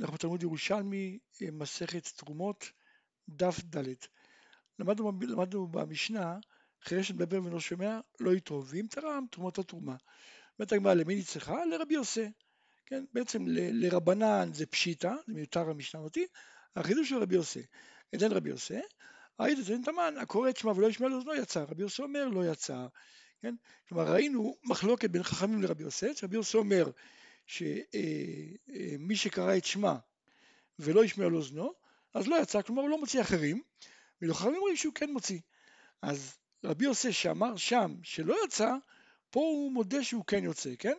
אנחנו בתלמוד ירושלמי, אה, מסכת תרומות, דף ד'. למדנו, למדנו במשנה, אחרי שמדבר ולא שומע, לא יתרום, ואם תרם, תרומות התרומה. אומרת הגמרא, למי נצטרכה? לרבי יוסי. כן, בעצם ל, לרבנן זה פשיטא, זה מיותר המשנה אותי, החידוש של רבי יוסי. עדן רבי יוסי, היית תן תמן, הקורא את שמע ולא ישמע לאוזנו יצא, רבי יוסי אומר לא יצא. כן? כלומר ראינו מחלוקת בין חכמים לרבי יוסי, שרבי יוסי אומר שמי אה, אה, שקרא את שמע ולא ישמע לאוזנו, אז לא יצא, כלומר הוא לא מוציא אחרים, ולחכמים אומרים שהוא כן מוציא. אז רבי יוסי שאמר שם שלא יצא, פה הוא מודה שהוא כן יוצא, כן?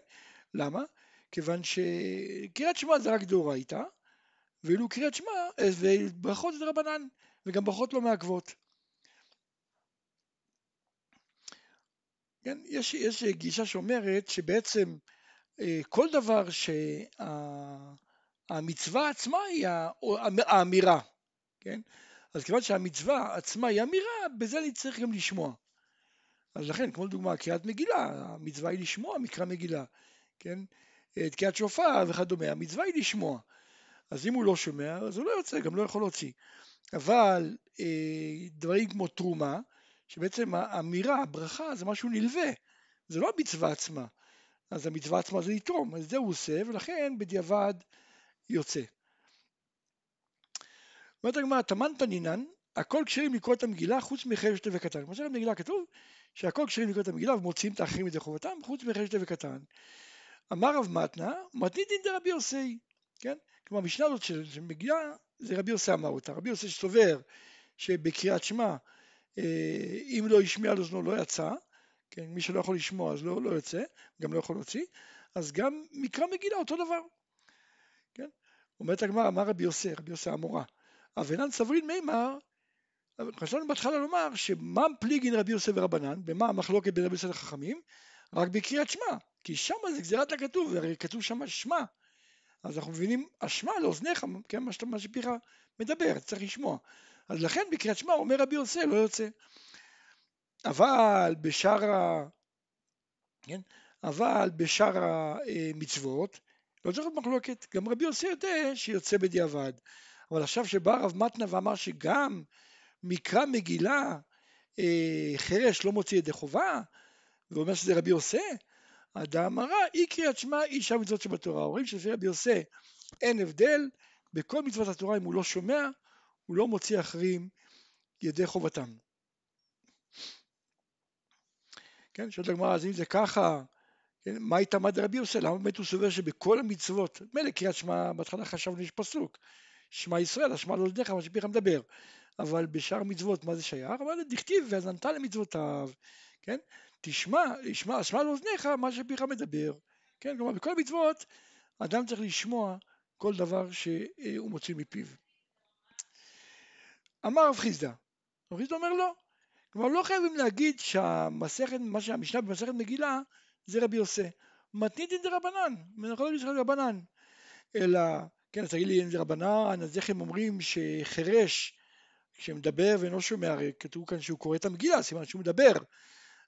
למה? כיוון שקריאת שמע זה רק דאורייתא, ואילו קריאת שמע, אה, וברכות זה רבנן, וגם ברכות לא מעכבות. כן, יש, יש גישה שאומרת שבעצם אה, כל דבר שהמצווה עצמה היא האמירה, כן? אז כיוון שהמצווה עצמה היא אמירה, בזה אני צריך גם לשמוע. אז לכן, כמו לדוגמה, קריאת מגילה, המצווה היא לשמוע מקרא מגילה, כן? את קריאת שופר וכדומה, המצווה היא לשמוע. אז אם הוא לא שומע, אז הוא לא יוצא, גם לא יכול להוציא. אבל אה, דברים כמו תרומה, שבעצם האמירה, הברכה, זה משהו נלווה, זה לא המצווה עצמה. אז המצווה עצמה זה לתרום, אז זה הוא עושה, ולכן בדיעבד יוצא. אומרת הגמרא, תמן תנינן, הכל כשרים לקרוא את המגילה חוץ מחרב שתי וקטן. כמו שבמגילה כתוב שהכל כשרים לקרוא את המגילה ומוציאים את האחרים מדי חובתם חוץ מחרב שתי וקטן. אמר רב מתנה, מתניתין דרבי יוסי, כן? כלומר המשנה הזאת של מגילה זה רבי יוסי אמר אותה, רבי יוסי שסובר שבקריאת שמע אה, אם לא השמיע על אוזנו לא יצא, כן, מי שלא יכול לשמוע אז לא, לא יוצא, גם לא יכול להוציא, אז גם מקרא מגילה אותו דבר, כן? אומרת הגמרא, אמר רבי יוסי, רבי יוסי המורה, אבנן סברין מימר, חשבנו בהתחלה לומר שמם פליגין רבי יוסי ורבנן, במה המחלוקת בין רבי יוסי לחכמים? רק בקריאת שמע, כי שם זה גזירת הכתוב, הרי כתוב שם שמע, אז אנחנו מבינים אשמה לאוזניך, כן, מה שפיך מדבר, צריך לשמוע. אז לכן בקריאת שמע אומר רבי יוסי לא יוצא. אבל בשאר ה... כן? אבל בשאר המצוות לא צריך מחלוקת, גם רבי יוסי יודע שיוצא בדיעבד. אבל עכשיו שבא הרב מתנה ואמר שגם מקרא מגילה אה, חרש לא מוציא ידי חובה, ואומר שזה רבי יוסי, הדאמרה אי קריאת שמע אי שם מצוות שבתורה. אומרים שלפי רבי יוסי אין הבדל, בכל מצוות התורה אם הוא לא שומע, הוא לא מוציא אחרים ידי חובתם. כן, שואלת הגמרא, אז אם זה ככה, כן, מה התעמד רבי יוסי? למה באמת הוא סובר שבכל המצוות, מילא קריאת שמע, בהתחלה חשבנו יש פסוק, שמע ישראל, השמע לא לדך, מה שפיך מדבר, אבל בשאר מצוות מה זה שייך? אבל דכתיב והזנת למצוותיו, כן? תשמע, ישמע, שמע לאוזניך מה שפיך מדבר, כן? כלומר בכל המצוות אדם צריך לשמוע כל דבר שהוא מוציא מפיו. אמר רב חיסדא, רב חיסדא אומר לא, כלומר לא חייבים להגיד שהמסכת, מה שהמשנה במסכת מגילה זה רבי יוסי, מתניתין דרבנן, אני יכול להגיד שזה רבנן, אלא, כן, אז תגיד לי אם זה רבנן, אז איך הם אומרים שחירש כשמדבר ואינו שומע, הרי כתוב כאן שהוא קורא את המגילה, סימן שהוא מדבר,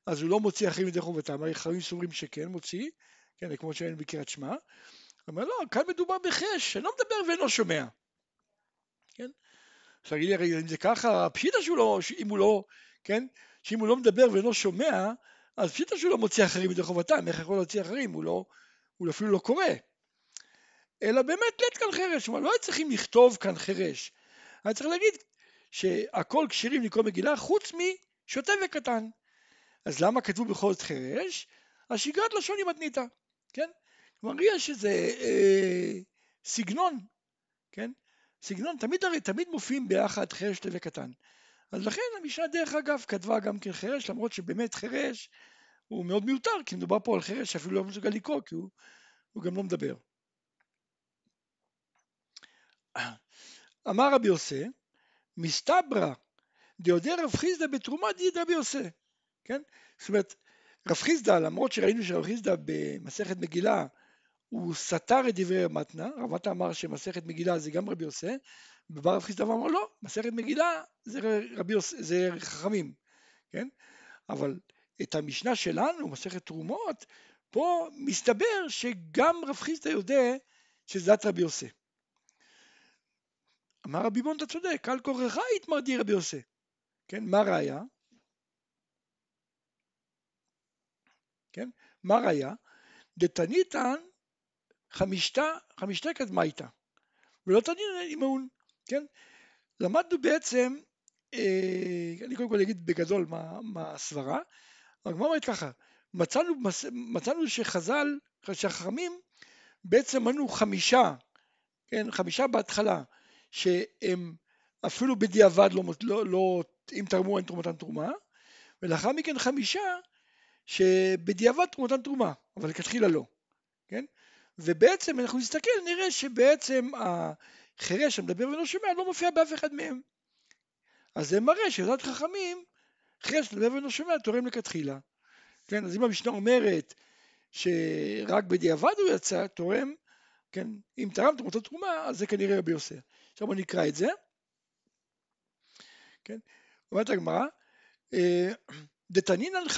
אז הוא לא מוציא אחרים ידי חובתם, הרי חכמים סוברים שכן מוציא, כן, כמו שאין בקריאת שמע, אומר לא, כאן מדובר בחש, שאינו מדבר ואינו שומע, כן, עכשיו תגיד לי הרי אם זה ככה, פשיטה שהוא לא, אם הוא לא, כן, שאם הוא לא מדבר ואינו שומע, אז פשיטה שהוא לא מוציא אחרים ידי חובתם, איך יכול להוציא אחרים, הוא לא, הוא אפילו לא קורא, אלא באמת לית כאן חרש, כלומר לא צריכים לכתוב כאן חרש, אני צריך להגיד שהכל כשירים לקרוא מגילה חוץ משוטה וקטן. אז למה כתבו בכל זאת חרש? השגרת לשון היא מתניתה, כן? כלומר יש איזה אה, סגנון, כן? סגנון, תמיד הרי תמיד מופיעים ביחד חרש שוטה וקטן. אז לכן המשנה דרך אגב כתבה גם כן חרש, למרות שבאמת חרש הוא מאוד מיותר, כי מדובר פה על חרש שאפילו לא מסוגל לקרוא, כי הוא, הוא גם לא מדבר. אמר רבי יוסי, מסתברא דיודע רב חיסדא בתרומה דיד רבי יוסי, כן? זאת אומרת, רב חיסדא, למרות שראינו שרב חיסדא במסכת מגילה הוא סתר את דברי מתנה, רב מתנה אמר שמסכת מגילה זה גם רבי יוסי, ובא רב חיסדא ואמר לא, מסכת מגילה זה רבי יוסי, זה חכמים, כן? אבל את המשנה שלנו, מסכת תרומות, פה מסתבר שגם רב חיסדא יודע שזה רבי יוסי. אמר רבי בון, אתה צודק, על כורכך יתמרדי רבי יוסי. כן, מה ראיה? כן, מה ראיה? דתניתן חמישתה, חמישתה קדמייתא, ולא תנין אימון, כן? למדנו בעצם, אה, אני קודם כל אגיד בגדול מה, מה הסברה, הגמרא אומרת ככה, מצאנו, מצאנו שחז"ל, שהחכמים בעצם מנו חמישה, כן, חמישה בהתחלה, שהם אפילו בדיעבד לא, לא, לא אם תרמו אין תרומתן תרומה, ולאחר מכן חמישה שבדיעבד תרומתן תרומה, אבל לכתחילה לא, כן? ובעצם אנחנו נסתכל נראה שבעצם החירש המדבר ולא שומע לא מופיע באף אחד מהם. אז זה מראה שיודעת חכמים, חירש המדבר ולא שומע תורם לכתחילה. כן, אז אם המשנה אומרת שרק בדיעבד הוא יצא, תורם, כן, אם תרם תרומתו תרומה, אז זה כנראה רבי יוסי. עכשיו בוא נקרא את זה. כן, אומרת הגמרא, אה, דתנינן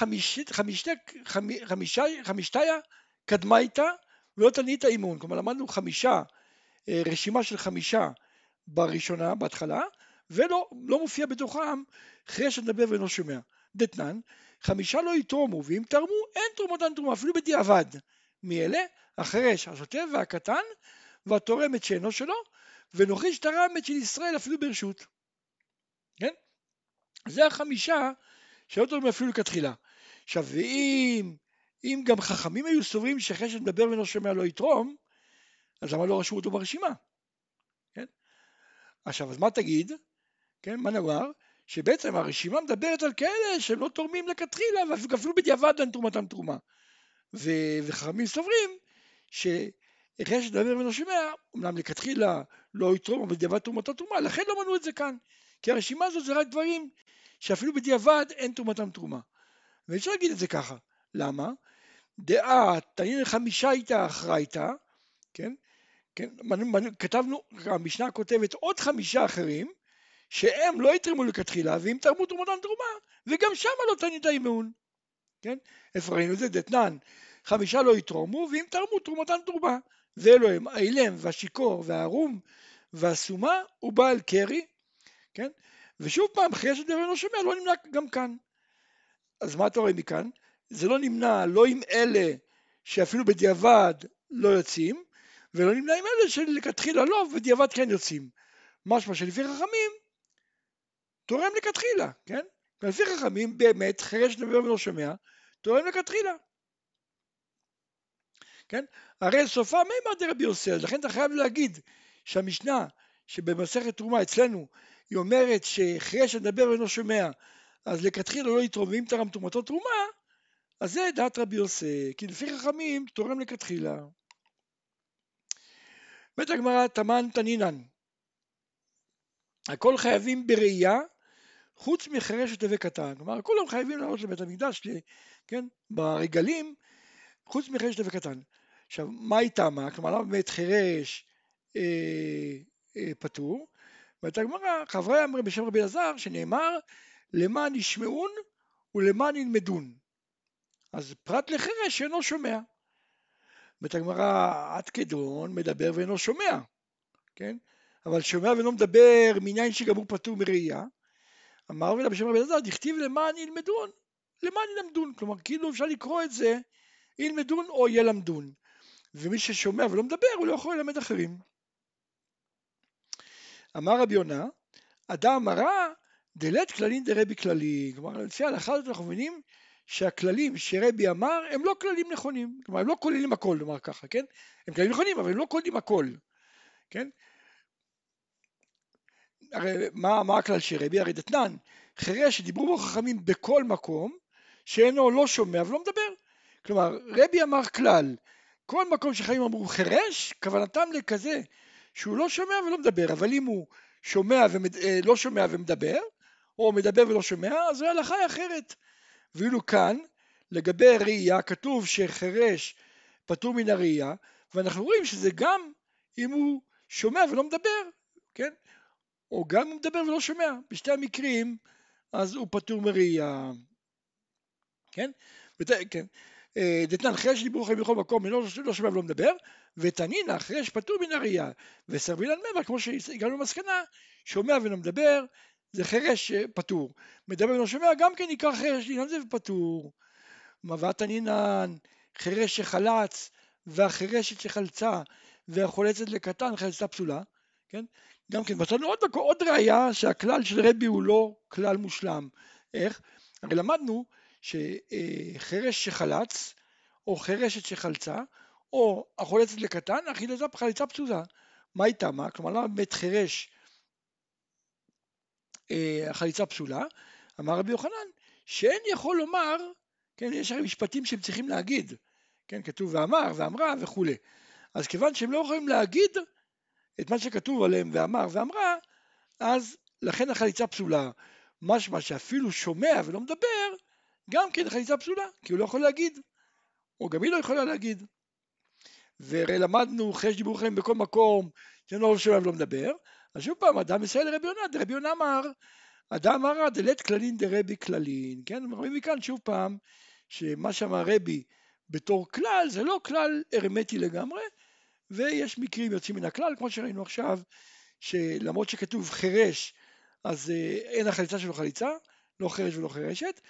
חמישתיה קדמייתא ולא תנית אימון. כלומר למדנו חמישה, רשימה של חמישה בראשונה, בהתחלה, ולא לא מופיע בתוכם חרש הנדבר ואינו שומע. דתנן, חמישה לא יתרומו, ואם תרמו אין תרומתן תרומה, אפילו בדיעבד. מאלה, החרש, השוטף והקטן, והתורמת שאינו שלו, ונוכיש תרם את של ישראל אפילו ברשות. כן? זה החמישה שלא תורמים אפילו לכתחילה. עכשיו, ואם אם גם חכמים היו סוברים שאחרי שמדבר ואינו שומע לא יתרום, אז למה לא רשמו אותו ברשימה? כן? עכשיו, אז מה תגיד? כן, מה נאמר? שבעצם הרשימה מדברת על כאלה שהם לא תורמים לכתחילה ואפילו בדיעבד אין תרומתם תרומה. ו- וחכמים סוברים שאחרי שמדבר ואינו שומע, אמנם לכתחילה לא יתרום, אבל בדיעבד תרומתו תרומה, לכן לא מנעו את זה כאן. כי הרשימה הזאת זה רק דברים שאפילו בדיעבד אין תרומתם תרומה. ואפשר להגיד את זה ככה, למה? דעה תנין חמישה איתה אחרייתא, כן? כן? כתבנו, המשנה כותבת עוד חמישה אחרים שהם לא יתרמו לכתחילה ואם תרמו תרומתם תרומה וגם שמה לא תנית אימון, כן? איפה ראינו את זה? דתנן חמישה לא יתרומו ואם תרמו תרומתם תרומה ואלו הם האילם והשיכור והערום והסומה ובעל קרי, כן? ושוב פעם, אחרי שדבר לא שומע, לא נמנע גם כאן. אז מה אתה רואה מכאן? זה לא נמנע לא עם אלה שאפילו בדיעבד לא יוצאים, ולא נמנע עם אלה שלכתחילה לא, ובדיעבד כן יוצאים. משמע שלפי חכמים, תורם לכתחילה, כן? ולפי חכמים באמת, חירש נדבר ולא שומע, תורם לכתחילה. כן? הרי סופה מימר דרבי יוסי, לכן אתה חייב להגיד שהמשנה שבמסכת תרומה אצלנו היא אומרת שחירש נדבר ולא שומע, אז לכתחילה לא יתרום, ואם תרם תרומתו תרומה, אז זה דעת רבי יוסי, כי לפי חכמים תורם לכתחילה. בית הגמרא תמן תנינן, הכל חייבים בראייה חוץ מחרש ותווה קטן, כלומר כולם חייבים לעלות לבית המקדש, כן, ברגלים, חוץ מחרש ותווה קטן. עכשיו, מה איתמה? כלומר, למה באמת חירש אה, אה, פטור? ואת הגמרא, חברי אמרי בשם רבי אלעזר, שנאמר, למען ישמעון ולמען ילמדון. אז פרט לחירש אינו שומע. אומרת הגמרא, עד כדון מדבר ואינו שומע, כן? אבל שומע ואינו מדבר מעניין שגם הוא פטור מראייה. אמר רבי בשם רבי אלעזר, דכתיב למען ילמדון, למען ילמדון, כלומר כאילו אפשר לקרוא את זה ילמדון או ילמדון. ומי ששומע ולא מדבר הוא לא יכול ללמד אחרים. אמר רבי יונה, אדם מרא דלת כללים דרבי כללי, כלומר לפי ההלכה הזאת אנחנו מבינים שהכללים שרבי אמר הם לא כללים נכונים, כלומר הם לא כוללים הכל, נאמר ככה, כן? הם כללים נכונים אבל הם לא כוללים הכל, כן? הרי מה, מה הכלל של רבי? הרי דתנן, חירש שדיברו בו חכמים בכל מקום, שאינו לא שומע ולא מדבר. כלומר, רבי אמר כלל, כל מקום שחיים אמרו חירש, כוונתם לכזה שהוא לא שומע ולא מדבר, אבל אם הוא שומע ומד... אה, לא שומע ומדבר, או מדבר ולא שומע, אז ההלכה היא אחרת. ואילו כאן, לגבי ראייה, כתוב שחירש פטור מן הראייה, ואנחנו רואים שזה גם אם הוא שומע ולא מדבר, כן? או גם אם הוא מדבר ולא שומע, בשתי המקרים, אז הוא פטור מראייה, כן? ות... כן. אה, דתנן חרש דיבור חיים בכל מקום, לא, לא שומע ולא מדבר, ותנינא חרש פטור מן הראייה, וסרבילן ממר, כמו שהגענו למסקנה, שומע ולא מדבר, זה חרש אה, פטור. מדבר ולא שומע, גם כן נקרא חרש לעניין זה ופטור. מבט הנינן, חירש שחלץ, והחירשת שחלצה, והחולצת לקטן, חלצה פסולה, כן? גם כן, מצאנו עוד, עוד ראייה שהכלל של רבי הוא לא כלל מושלם. איך? הרי למדנו שחירש שחלץ, או חירשת שחלצה, או החולצת לקטן, החילצה חליצה פסולה. מה היא טעמה? כלומר, למה באמת חירש אה, החליצה פסולה? אמר רבי יוחנן, שאין יכול לומר כן, יש הרי משפטים שהם צריכים להגיד, כן, כתוב ואמר ואמרה וכולי. אז כיוון שהם לא יכולים להגיד את מה שכתוב עליהם ואמר ואמרה, אז לכן החליצה פסולה. משמע שאפילו שומע ולא מדבר, גם כן חליצה פסולה, כי הוא לא יכול להגיד, או גם היא לא יכולה להגיד. והרי למדנו חש דיבור חיים בכל מקום, שאינו לא שומע ולא מדבר, אז שוב פעם, אדם מסייע לרבי יונה, דרבי יונה אמר, אדם אמר דלת כללין דרבי כללין, כן, רואים מכאן שוב פעם, שמה שאמר רבי בתור כלל זה לא כלל הרמטי לגמרי ויש מקרים יוצאים מן הכלל כמו שראינו עכשיו שלמרות שכתוב חירש אז אה, אין החליצה שלו חליצה לא חירש ולא חירשת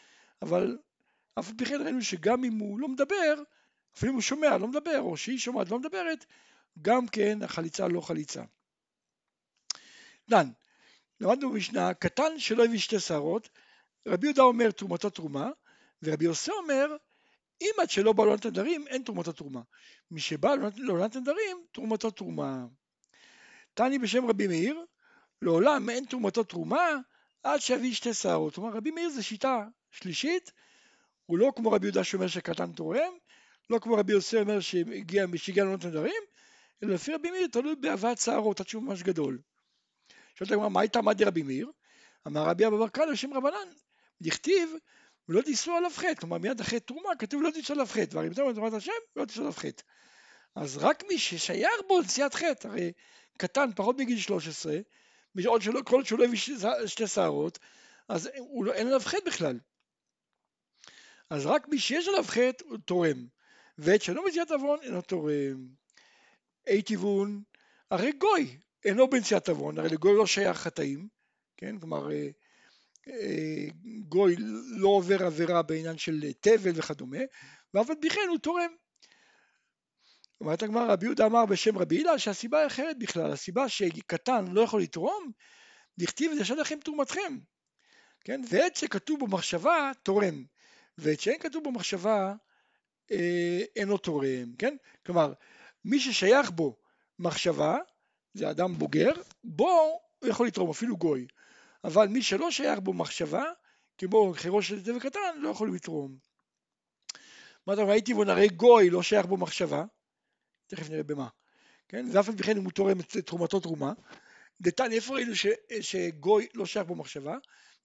אבל אף פי כן ראינו שגם אם הוא לא מדבר אפילו אם הוא שומע לא מדבר או שהיא שומעת לא מדברת גם כן החליצה לא חליצה. דן, למדנו במשנה קטן שלא הביא שתי שערות רבי יהודה אומר תרומתו תרומה ורבי יוסי אומר, אם עד שלא בא לעונת נדרים, אין תרומתו תרומה. משבא לעונת נדרים, תרומתו תרומה. תני בשם רבי מאיר, לעולם אין תרומתו תרומה עד שיביא שתי שערות. כלומר, רבי מאיר זה שיטה שלישית, הוא לא כמו רבי יהודה שאומר שקטן תורם, לא כמו רבי יוסי אומר שהגיע, שהגיע לעונת נדרים, אלא לפי רבי מאיר תלוי בהבאת שערות, עד שהוא ממש גדול. שואלת הגמרא, מה הייתה מדי רבי מאיר? אמר רבי אבא בר קלא שם רבנן, דכתיב ולא תישאו עליו חטא, כלומר מיד אחרי תרומה כתוב לא תישאו עליו חטא, והרי בתור תרומת השם לא תישאו עליו חטא. אז רק מי ששייך בו נשיאת חטא, הרי קטן פחות מגיל 13, עוד שלא, כל שהוא לא הביא שתי שערות, אז הוא לא, אין עליו חטא בכלל. אז רק מי שיש עליו חטא הוא תורם, ואת שאינו בנשיאת עוון אינו תורם. אי כיוון, הרי גוי אינו בנשיאת עוון, הרי לגוי לא שייך חטאים, כן, כלומר אה, גוי לא עובר עבירה בעניין של תבל וכדומה, ואף על פי כן הוא תורם. אומרת הגמרא רבי יהודה אמר בשם רבי הילה שהסיבה היא אחרת בכלל, הסיבה שקטן לא יכול לתרום, דכתיב זה לכם תרומתכם, כן? ועת שכתוב בו מחשבה תורם, ועת שאין כתוב בו מחשבה אה, אינו תורם, כן? כלומר, מי ששייך בו מחשבה, זה אדם בוגר, בו הוא יכול לתרום, אפילו גוי. אבל מי שלא שייך בו מחשבה, כמו חירו של זה וקטן, לא יכול לתרום. מה אתה אומר, הייתי בו נראה גוי, לא שייך בו מחשבה, תכף נראה במה, כן? ואף על פי כן אם הוא תורם את תרומתו תרומה. דתני, איפה ראינו ש, שגוי לא שייך בו מחשבה?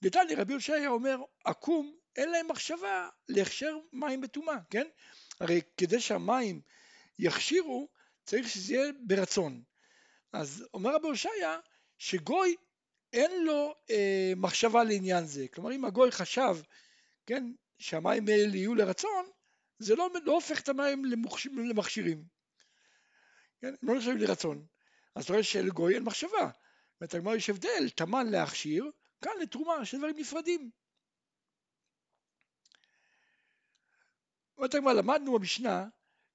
דתני, רבי יושעיה אומר, עקום, אין להם מחשבה להכשר מים בטומאה, כן? הרי כדי שהמים יכשירו, צריך שזה יהיה ברצון. אז אומר רבי יושעיה, שגוי אין לו אה, מחשבה לעניין זה. כלומר, אם הגוי חשב, כן, שהמים האלה יהיו לרצון, זה לא, לא הופך את המים למוכש, למכשירים. כן, הם לא נחשבים לרצון. אז אתה רואה שלגוי אין מחשבה. זאת אומרת, יש הבדל, תמן להכשיר, כאן לתרומה, שני דברים נפרדים. אומרת למדנו במשנה,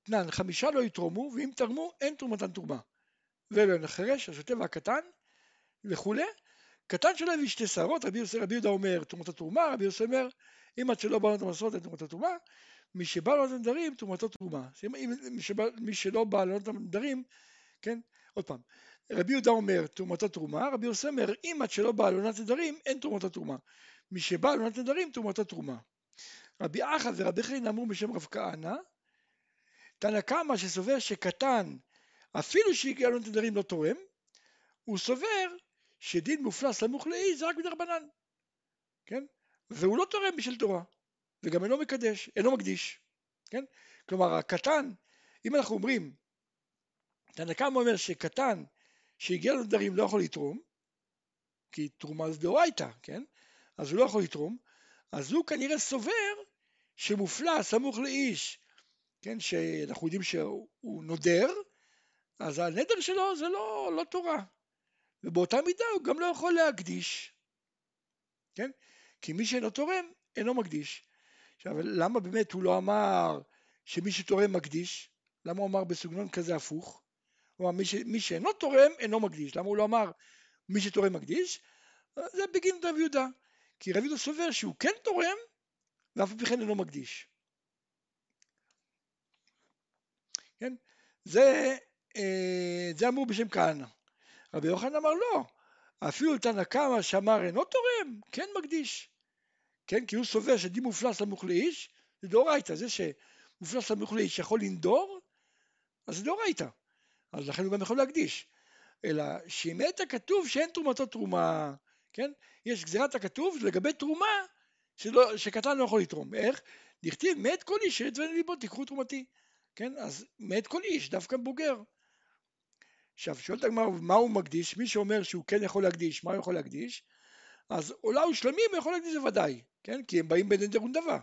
תנן, חמישה לא יתרמו, ואם תרמו, אין תרומתן תרומה. ולא החירש, השוטה והקטן, וכולי, קטן שלא הביא שתי שערות, רבי, רבי יהודה אומר תרומת התרומה, רבי יוסי אומר אם עד שלא בא את המסורת אין תרומת התרומה, מי שבא לענות הנדרים תרומתו תרומה. מי, שבא, מי שלא בא לענות הנדרים, כן, עוד פעם, רבי יהודה אומר תרומתו תרומה, רבי יוסי אומר אם עד שלא בא לעונת נדרים אין תרומתו תרומה. מי שבא לעונת נדרים תרומתו תרומה. רבי אחא ורבי חנין אמרו בשם רב כהנא, תנא קמא שסובר שקטן אפילו לעונת נדרים לא תורם, הוא סובר שדין מופלא סמוך לאי זה רק מדרבנן, כן? והוא לא תורם בשביל תורה, וגם אינו מקדש, אינו מקדיש, כן? כלומר הקטן, אם אנחנו אומרים, תנא קמא אומר שקטן שהגיע לנדרים לא יכול לתרום, כי תרומה זה דאורייתא, כן? אז הוא לא יכול לתרום, אז הוא כנראה סובר שמופלא סמוך לאיש כן, שאנחנו יודעים שהוא נודר, אז הנדר שלו זה לא, לא תורה, ובאותה מידה הוא גם לא יכול להקדיש, כן? כי מי שאינו תורם אינו מקדיש. עכשיו, למה באמת הוא לא אמר שמי שתורם מקדיש? למה הוא אמר בסגנון כזה הפוך? הוא אמר מי, ש... מי שאינו תורם אינו מקדיש. למה הוא לא אמר מי שתורם מקדיש? זה בגין רב יהודה. כי רב יהודה סובר שהוא כן תורם ואף על פי כן אינו מקדיש. כן? זה, זה אמור בשם כהנא. רבי יוחנן אמר לא, אפילו תנא קמא שאמר אינו תורם, כן מקדיש. כן? כי הוא סובר שדין מופלא סמוך לאיש, זה דאורייתא, זה שמופלא סמוך לאיש יכול לנדור, אז זה דאורייתא. אז לכן הוא גם יכול להקדיש. אלא שאם עת הכתוב שאין תרומתו תרומה, כן? יש גזירת הכתוב לגבי תרומה שלא, שקטן לא יכול לתרום. איך? נכתיב מאת כל איש שאת ואין ליבו תיקחו תרומתי. כן? אז מאת כל איש, דווקא בוגר. עכשיו, שואלת הגמרא, מה הוא מקדיש? מי שאומר שהוא כן יכול להקדיש, מה הוא יכול להקדיש? אז עולה ושלמים הוא יכול להקדיש זה ודאי, כן? כי הם באים בנדר ונדבה.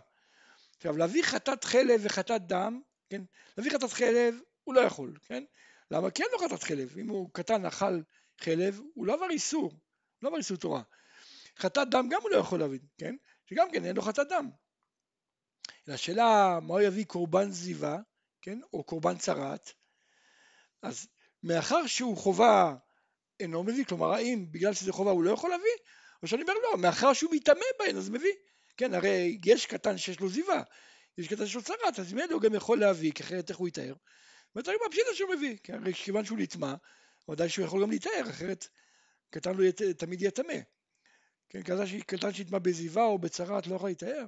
עכשיו, להביא חטאת חלב וחטאת דם, כן? להביא חטאת חלב הוא לא יכול, כן? למה? כי אין לו חטאת חלב. אם הוא קטן אכל חלב, הוא לא עבר איסור, לא עבר איסור תורה. חטאת דם גם הוא לא יכול להבין, כן? שגם כן אין לו חטאת דם. השאלה מה הוא יביא קורבן זיווה, כן? או קורבן צרעת, אז מאחר שהוא חובה אינו מביא, כלומר האם בגלל שזה חובה הוא לא יכול להביא, או שאני אומר לא, מאחר שהוא מתאמה בהן אז מביא. כן, הרי יש קטן שיש לו זיווה, יש קטן שיש לו צרת, אז ממילא הוא גם יכול להביא, כי אחרת איך הוא יתאר? ואתה אומר פשיטה שהוא מביא, כי הרי כיוון שהוא נטמע, ודאי שהוא יכול גם להתאר, אחרת קטן לא ית, תמיד יהיה טמא. כן, קטן שיטמע בזיווה או בצרת לא יכול להתאר,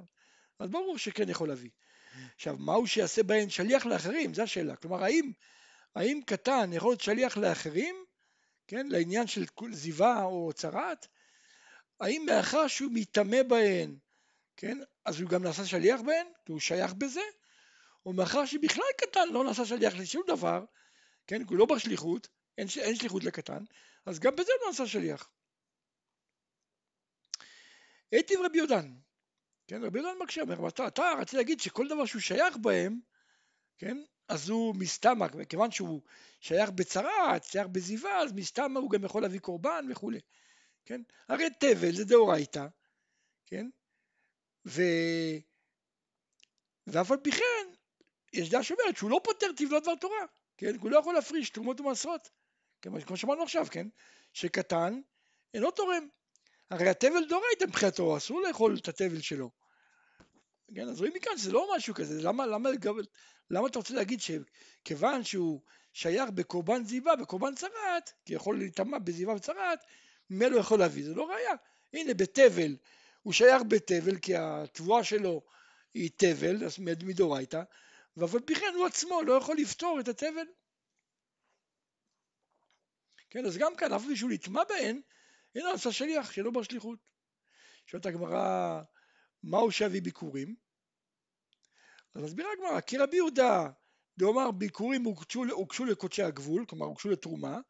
אז ברור שכן יכול להביא. עכשיו, מהו שיעשה בהן שליח לאחרים? זו השאלה. כלומר, האם, האם קטן יכול להיות שליח לאחרים, כן, לעניין של זיווה או צרת? האם מאחר שהוא מטמא בהן, כן, אז הוא גם נעשה שליח בהן, כי הוא שייך בזה, או מאחר שבכלל קטן לא נעשה שליח לשום דבר, כן, כי הוא לא בשליחות, אין, אין שליחות לקטן, אז גם בזה הוא לא נעשה שליח. היטיב רבי יהודן, כן, רבי יהודן מקשה, אומר, אתה, אתה רצית להגיד שכל דבר שהוא שייך בהם, כן, אז הוא מסתמא, כיוון שהוא שייך בצרה, שייך בזיווה, אז מסתמא הוא גם יכול להביא קורבן וכולי. כן? הרי תבל זה דאורייתא, כן? ו... ואף על פי כן, יש דעה שאומרת שהוא לא פותר טבלות דבר תורה, כן? הוא לא יכול להפריש תרומות ומעשרות, כן? כמו שאמרנו עכשיו, כן? שקטן אינו תורם. הרי התבל דאורייתא מבחינתו, אסור לאכול את התבל שלו. כן, אז רואים מכאן שזה לא משהו כזה, למה, למה, למה אתה רוצה להגיד שכיוון שהוא שייך בקורבן זיווה, בקורבן צרת, כי יכול להיטמע בזיווה וצרת, ממילא הוא יכול להביא, זה לא ראייה. הנה בתבל, הוא שייך בתבל כי התבואה שלו היא תבל, אז מדאורייתא, ואף על פי כן הוא עצמו לא יכול לפתור את התבל. כן, אז גם כאן, אף מישהו נטמע בהן, הנה עשה שליח שלא בשליחות. שואלת הגמרא, מהו שבי ביקורים? אז מסבירה הגמרא, כי רבי יהודה, דאמר ביקורים הוגשו, הוגשו לקודשי הגבול, כלומר הוגשו לתרומה,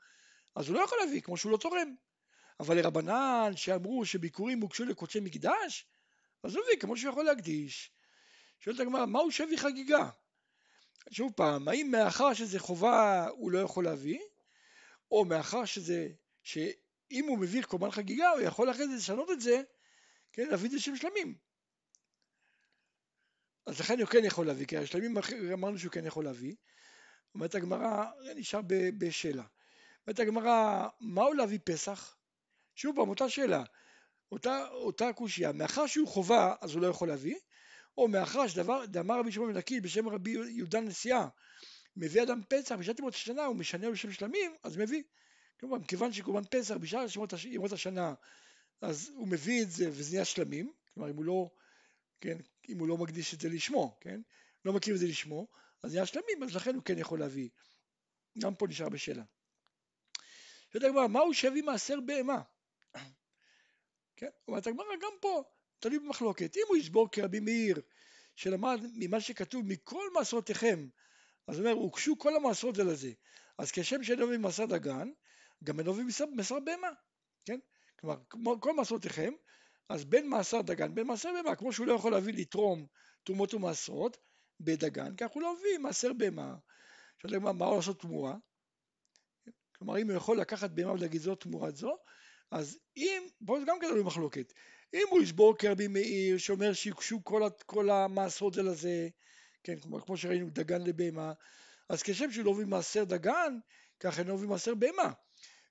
אז הוא לא יכול להביא, כמו שהוא לא תורם. אבל לרבנן שאמרו שביקורים הוגשו לקודשי מקדש, אז הוא הביא כמו שהוא יכול להקדיש. שואלת הגמרא, מהו שבי חגיגה? שוב פעם, האם מאחר שזה חובה הוא לא יכול להביא, או מאחר שזה, שאם הוא מביא קורבן חגיגה הוא יכול אחרי זה לשנות את זה, כן, להביא את זה שם שלמים. אז לכן הוא כן יכול להביא, כי השלמים אמרנו שהוא כן יכול להביא. אומרת הגמרא, נשאר בשאלה. אומרת הגמרא, מהו להביא פסח? שוב פעם, אותה שאלה, אותה, אותה קושייה, מאחר שהוא חובה אז הוא לא יכול להביא, או מאחר שדבר, דאמר רבי שמעון בן בשם רבי יהודה נשיאה, מביא אדם פסח בשעת ימות השנה הוא משנה בשם שלמים, אז מביא. כלומר, מכיוון שקורבן פסח בשעת ימות השנה, אז הוא מביא את זה וזה נהיה שלמים, כלומר אם הוא לא, כן, אם הוא לא מקדיש את זה לשמו, כן, לא מכיר את זה לשמו, אז נהיה שלמים, אז לכן הוא כן יכול להביא. גם פה נשאר בשאלה. שואלת הגמרא, מהו שבי מעשר בהמה? כן? אומרת הגמרא גם פה, תלוי במחלוקת. אם הוא יסבור כרבי מאיר, שלמד ממה שכתוב מכל מעשרותיכם, אז הוא אומר, הוגשו כל המעשרות זה לזה. אז כשם שאין אוהבים מסר דגן, גם אין אוהבים מסר בהמה, כן? כלומר, כל מעשרותיכם, אז בין מעשר דגן, בין מעשר בהמה, כמו שהוא לא יכול להביא לתרום תרומות ומעשרות, בדגן, כך הוא לא מביא מעשר בהמה. שואל הגמרא, מה הוא לעשות תמורה? כלומר, אם הוא יכול לקחת בהמה ולהגיד זו תמורת זו, אז אם, פה גם כן עלוי מחלוקת, אם הוא ישבור כרבי מאיר, שאומר שיוקשו כל, כל המעשרות זה לזה, כן, כמו, כמו שראינו, דגן לבהמה, אז כשם שהוא לא מביא מעשר דגן, כך אינו מביא מעשר בהמה.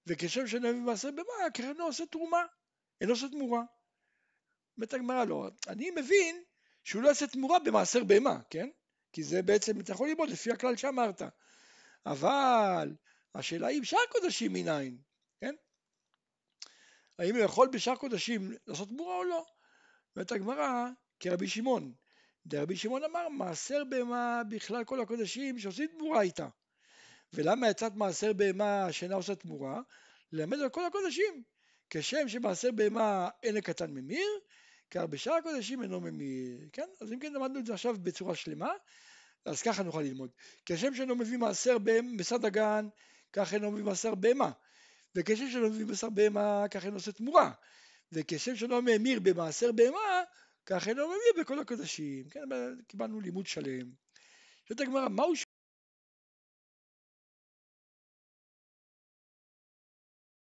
וכשם שאינו מביא מעשר בהמה, כך אינו עושה תרומה, אינו עושה תמורה. אומרת הגמרא לא, אני מבין שהוא לא יעשה תמורה במעשר בהמה, כן? כי זה בעצם, אתה יכול ללמוד לפי הכלל שאמרת. אבל השאלה היא בשאר קודשים מניין, כן? האם הוא יכול בשאר קודשים לעשות תמורה או לא? אומרת הגמרא, כרבי שמעון. דרבי שמעון אמר, מעשר בהמה בכלל כל הקודשים שעושים תמורה איתה. ולמה יצאת מעשר בהמה שאינה עושה תמורה? ללמד על כל הקודשים. כשם שמעשר בהמה אין לקטן ממיר, כך בשאר הקודשים אינו ממיר. כן? אז אם כן למדנו את זה עכשיו בצורה שלמה, אז ככה נוכל ללמוד. כשם שאינו מביא מעשר בשר דגן, כך אינו מביא מעשר בהמה. וכשם שאינו מביא בשר בהמה, כך אינו עושה תמורה. וכשם שאינו ממיר במעשר בהמה, כך אינו מביא בכל הקודשים. כן? קיבלנו לימוד שלם. שואלת הגמרא, מהו